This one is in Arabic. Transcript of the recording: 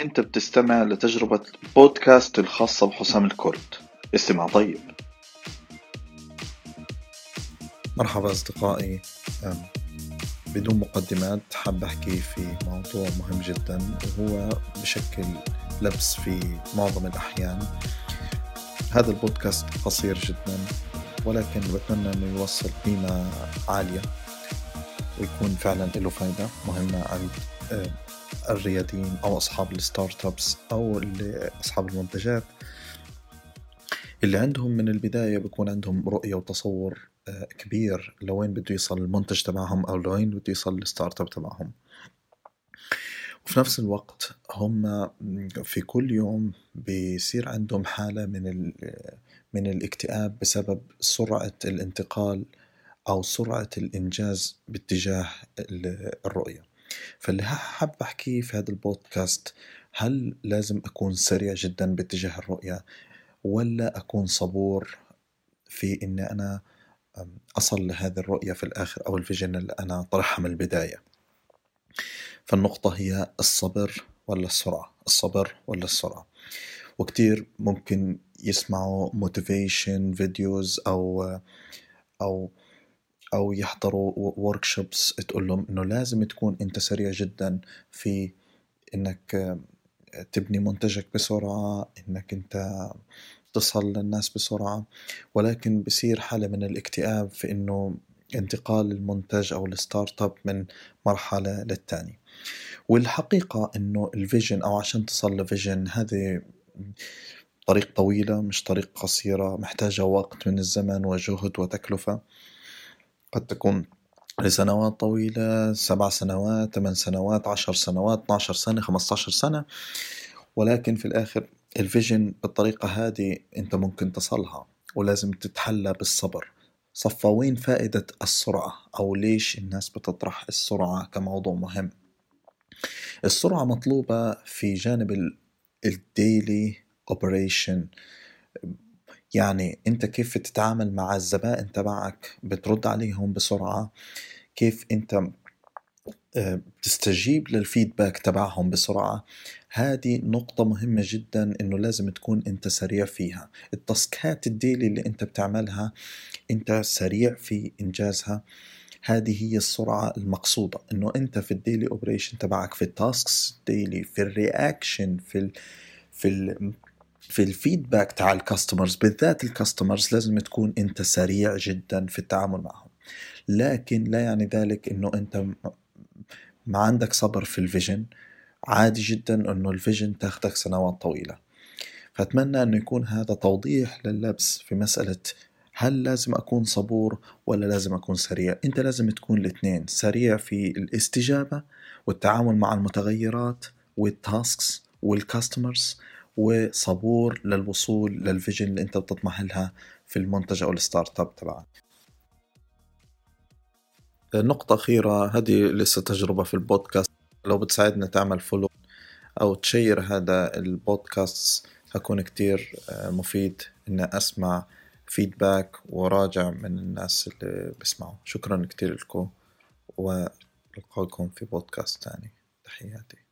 أنت بتستمع لتجربة بودكاست الخاصة بحسام الكرد استمع طيب. مرحبا أصدقائي. بدون مقدمات حاب أحكي في موضوع مهم جدا وهو بشكل لبس في معظم الأحيان. هذا البودكاست قصير جدا ولكن بتمنى أنه يوصل قيمة عالية ويكون فعلا له فايدة مهمة عند الرياديين أو أصحاب ال startups أو اللي أصحاب المنتجات اللي عندهم من البداية بيكون عندهم رؤية وتصور آه، كبير لوين بده يوصل المنتج تبعهم أو لوين بده يوصل ال startup تبعهم. وفي نفس الوقت هم في كل يوم بيصير عندهم حالة من من الاكتئاب بسبب سرعة الانتقال أو سرعة الإنجاز باتجاه الرؤية. فاللي حاب أحكيه في هذا البودكاست هل لازم أكون سريع جدا باتجاه الرؤية ولا أكون صبور في إني أنا أصل لهذه الرؤية في الآخر أو ال vision اللي أنا طرحها من البداية؟ فالنقطة هي الصبر ولا السرعة؟ الصبر ولا السرعة؟ وكتير ممكن يسمعوا motivation videos أو أو أو يحضروا workshops تقول لهم إنه لازم تكون أنت سريع جدا في إنك تبني منتجك بسرعة إنك أنت تصل للناس بسرعة. ولكن بصير حالة من الاكتئاب في إنه انتقال المنتج أو ال startup من مرحلة للتانية. والحقيقة إنه ال vision أو عشان تصل ل vision هذه طريق طويلة مش طريق قصيرة محتاجة وقت من الزمن وجهد وتكلفة. قد تكون لسنوات طويلة سبع سنوات ثمان سنوات عشر سنوات 12 سنة 15 سنة. ولكن في الآخر الفيجن بالطريقة هذه أنت ممكن تصلها ولازم تتحلى بالصبر. صفى وين فائدة السرعة أو ليش الناس بتطرح السرعة كموضوع مهم. السرعة مطلوبة في جانب ال daily operation يعني أنت كيف تتعامل مع الزبائن تبعك؟ بترد عليهم بسرعة؟ كيف أنت آه، بتستجيب لل feedback تبعهم بسرعة؟ هذه نقطة مهمة جدا إنه لازم تكون أنت سريع فيها. التاسكات ال daily اللي أنت بتعملها أنت سريع في إنجازها. هذه هي السرعة المقصودة. إنه أنت في ال daily operation تبعك في ال tasks daily في ال reaction في ال في ال في ال feedback تاع ال customers بالذات ال customers لازم تكون أنت سريع جدا في التعامل معهم. لكن لا يعني ذلك إنه أنت ما عندك صبر في ال vision. عادي جدا إنه ال vision تاخدك سنوات طويلة. فأتمنى إنه يكون هذا توضيح للبس في مسألة هل لازم أكون صبور ولا لازم أكون سريع؟ أنت لازم تكون الاثنين سريع في الاستجابة والتعامل مع المتغيرات وال tasks وال customers وصبور للوصول لل vision اللي انت بتطمح لها في المنتج أو ال startup تبعك. نقطة أخيرة هذه لسه تجربة في البودكاست. لو بتساعدنا تعمل follow أو تشير هذا البودكاست هكون كتير آه، مفيد. إني أسمع فيدباك وراجع من الناس اللي بيسمعوا. شكرا كتير لكم ولقاكم في بودكاست تاني. تحياتي.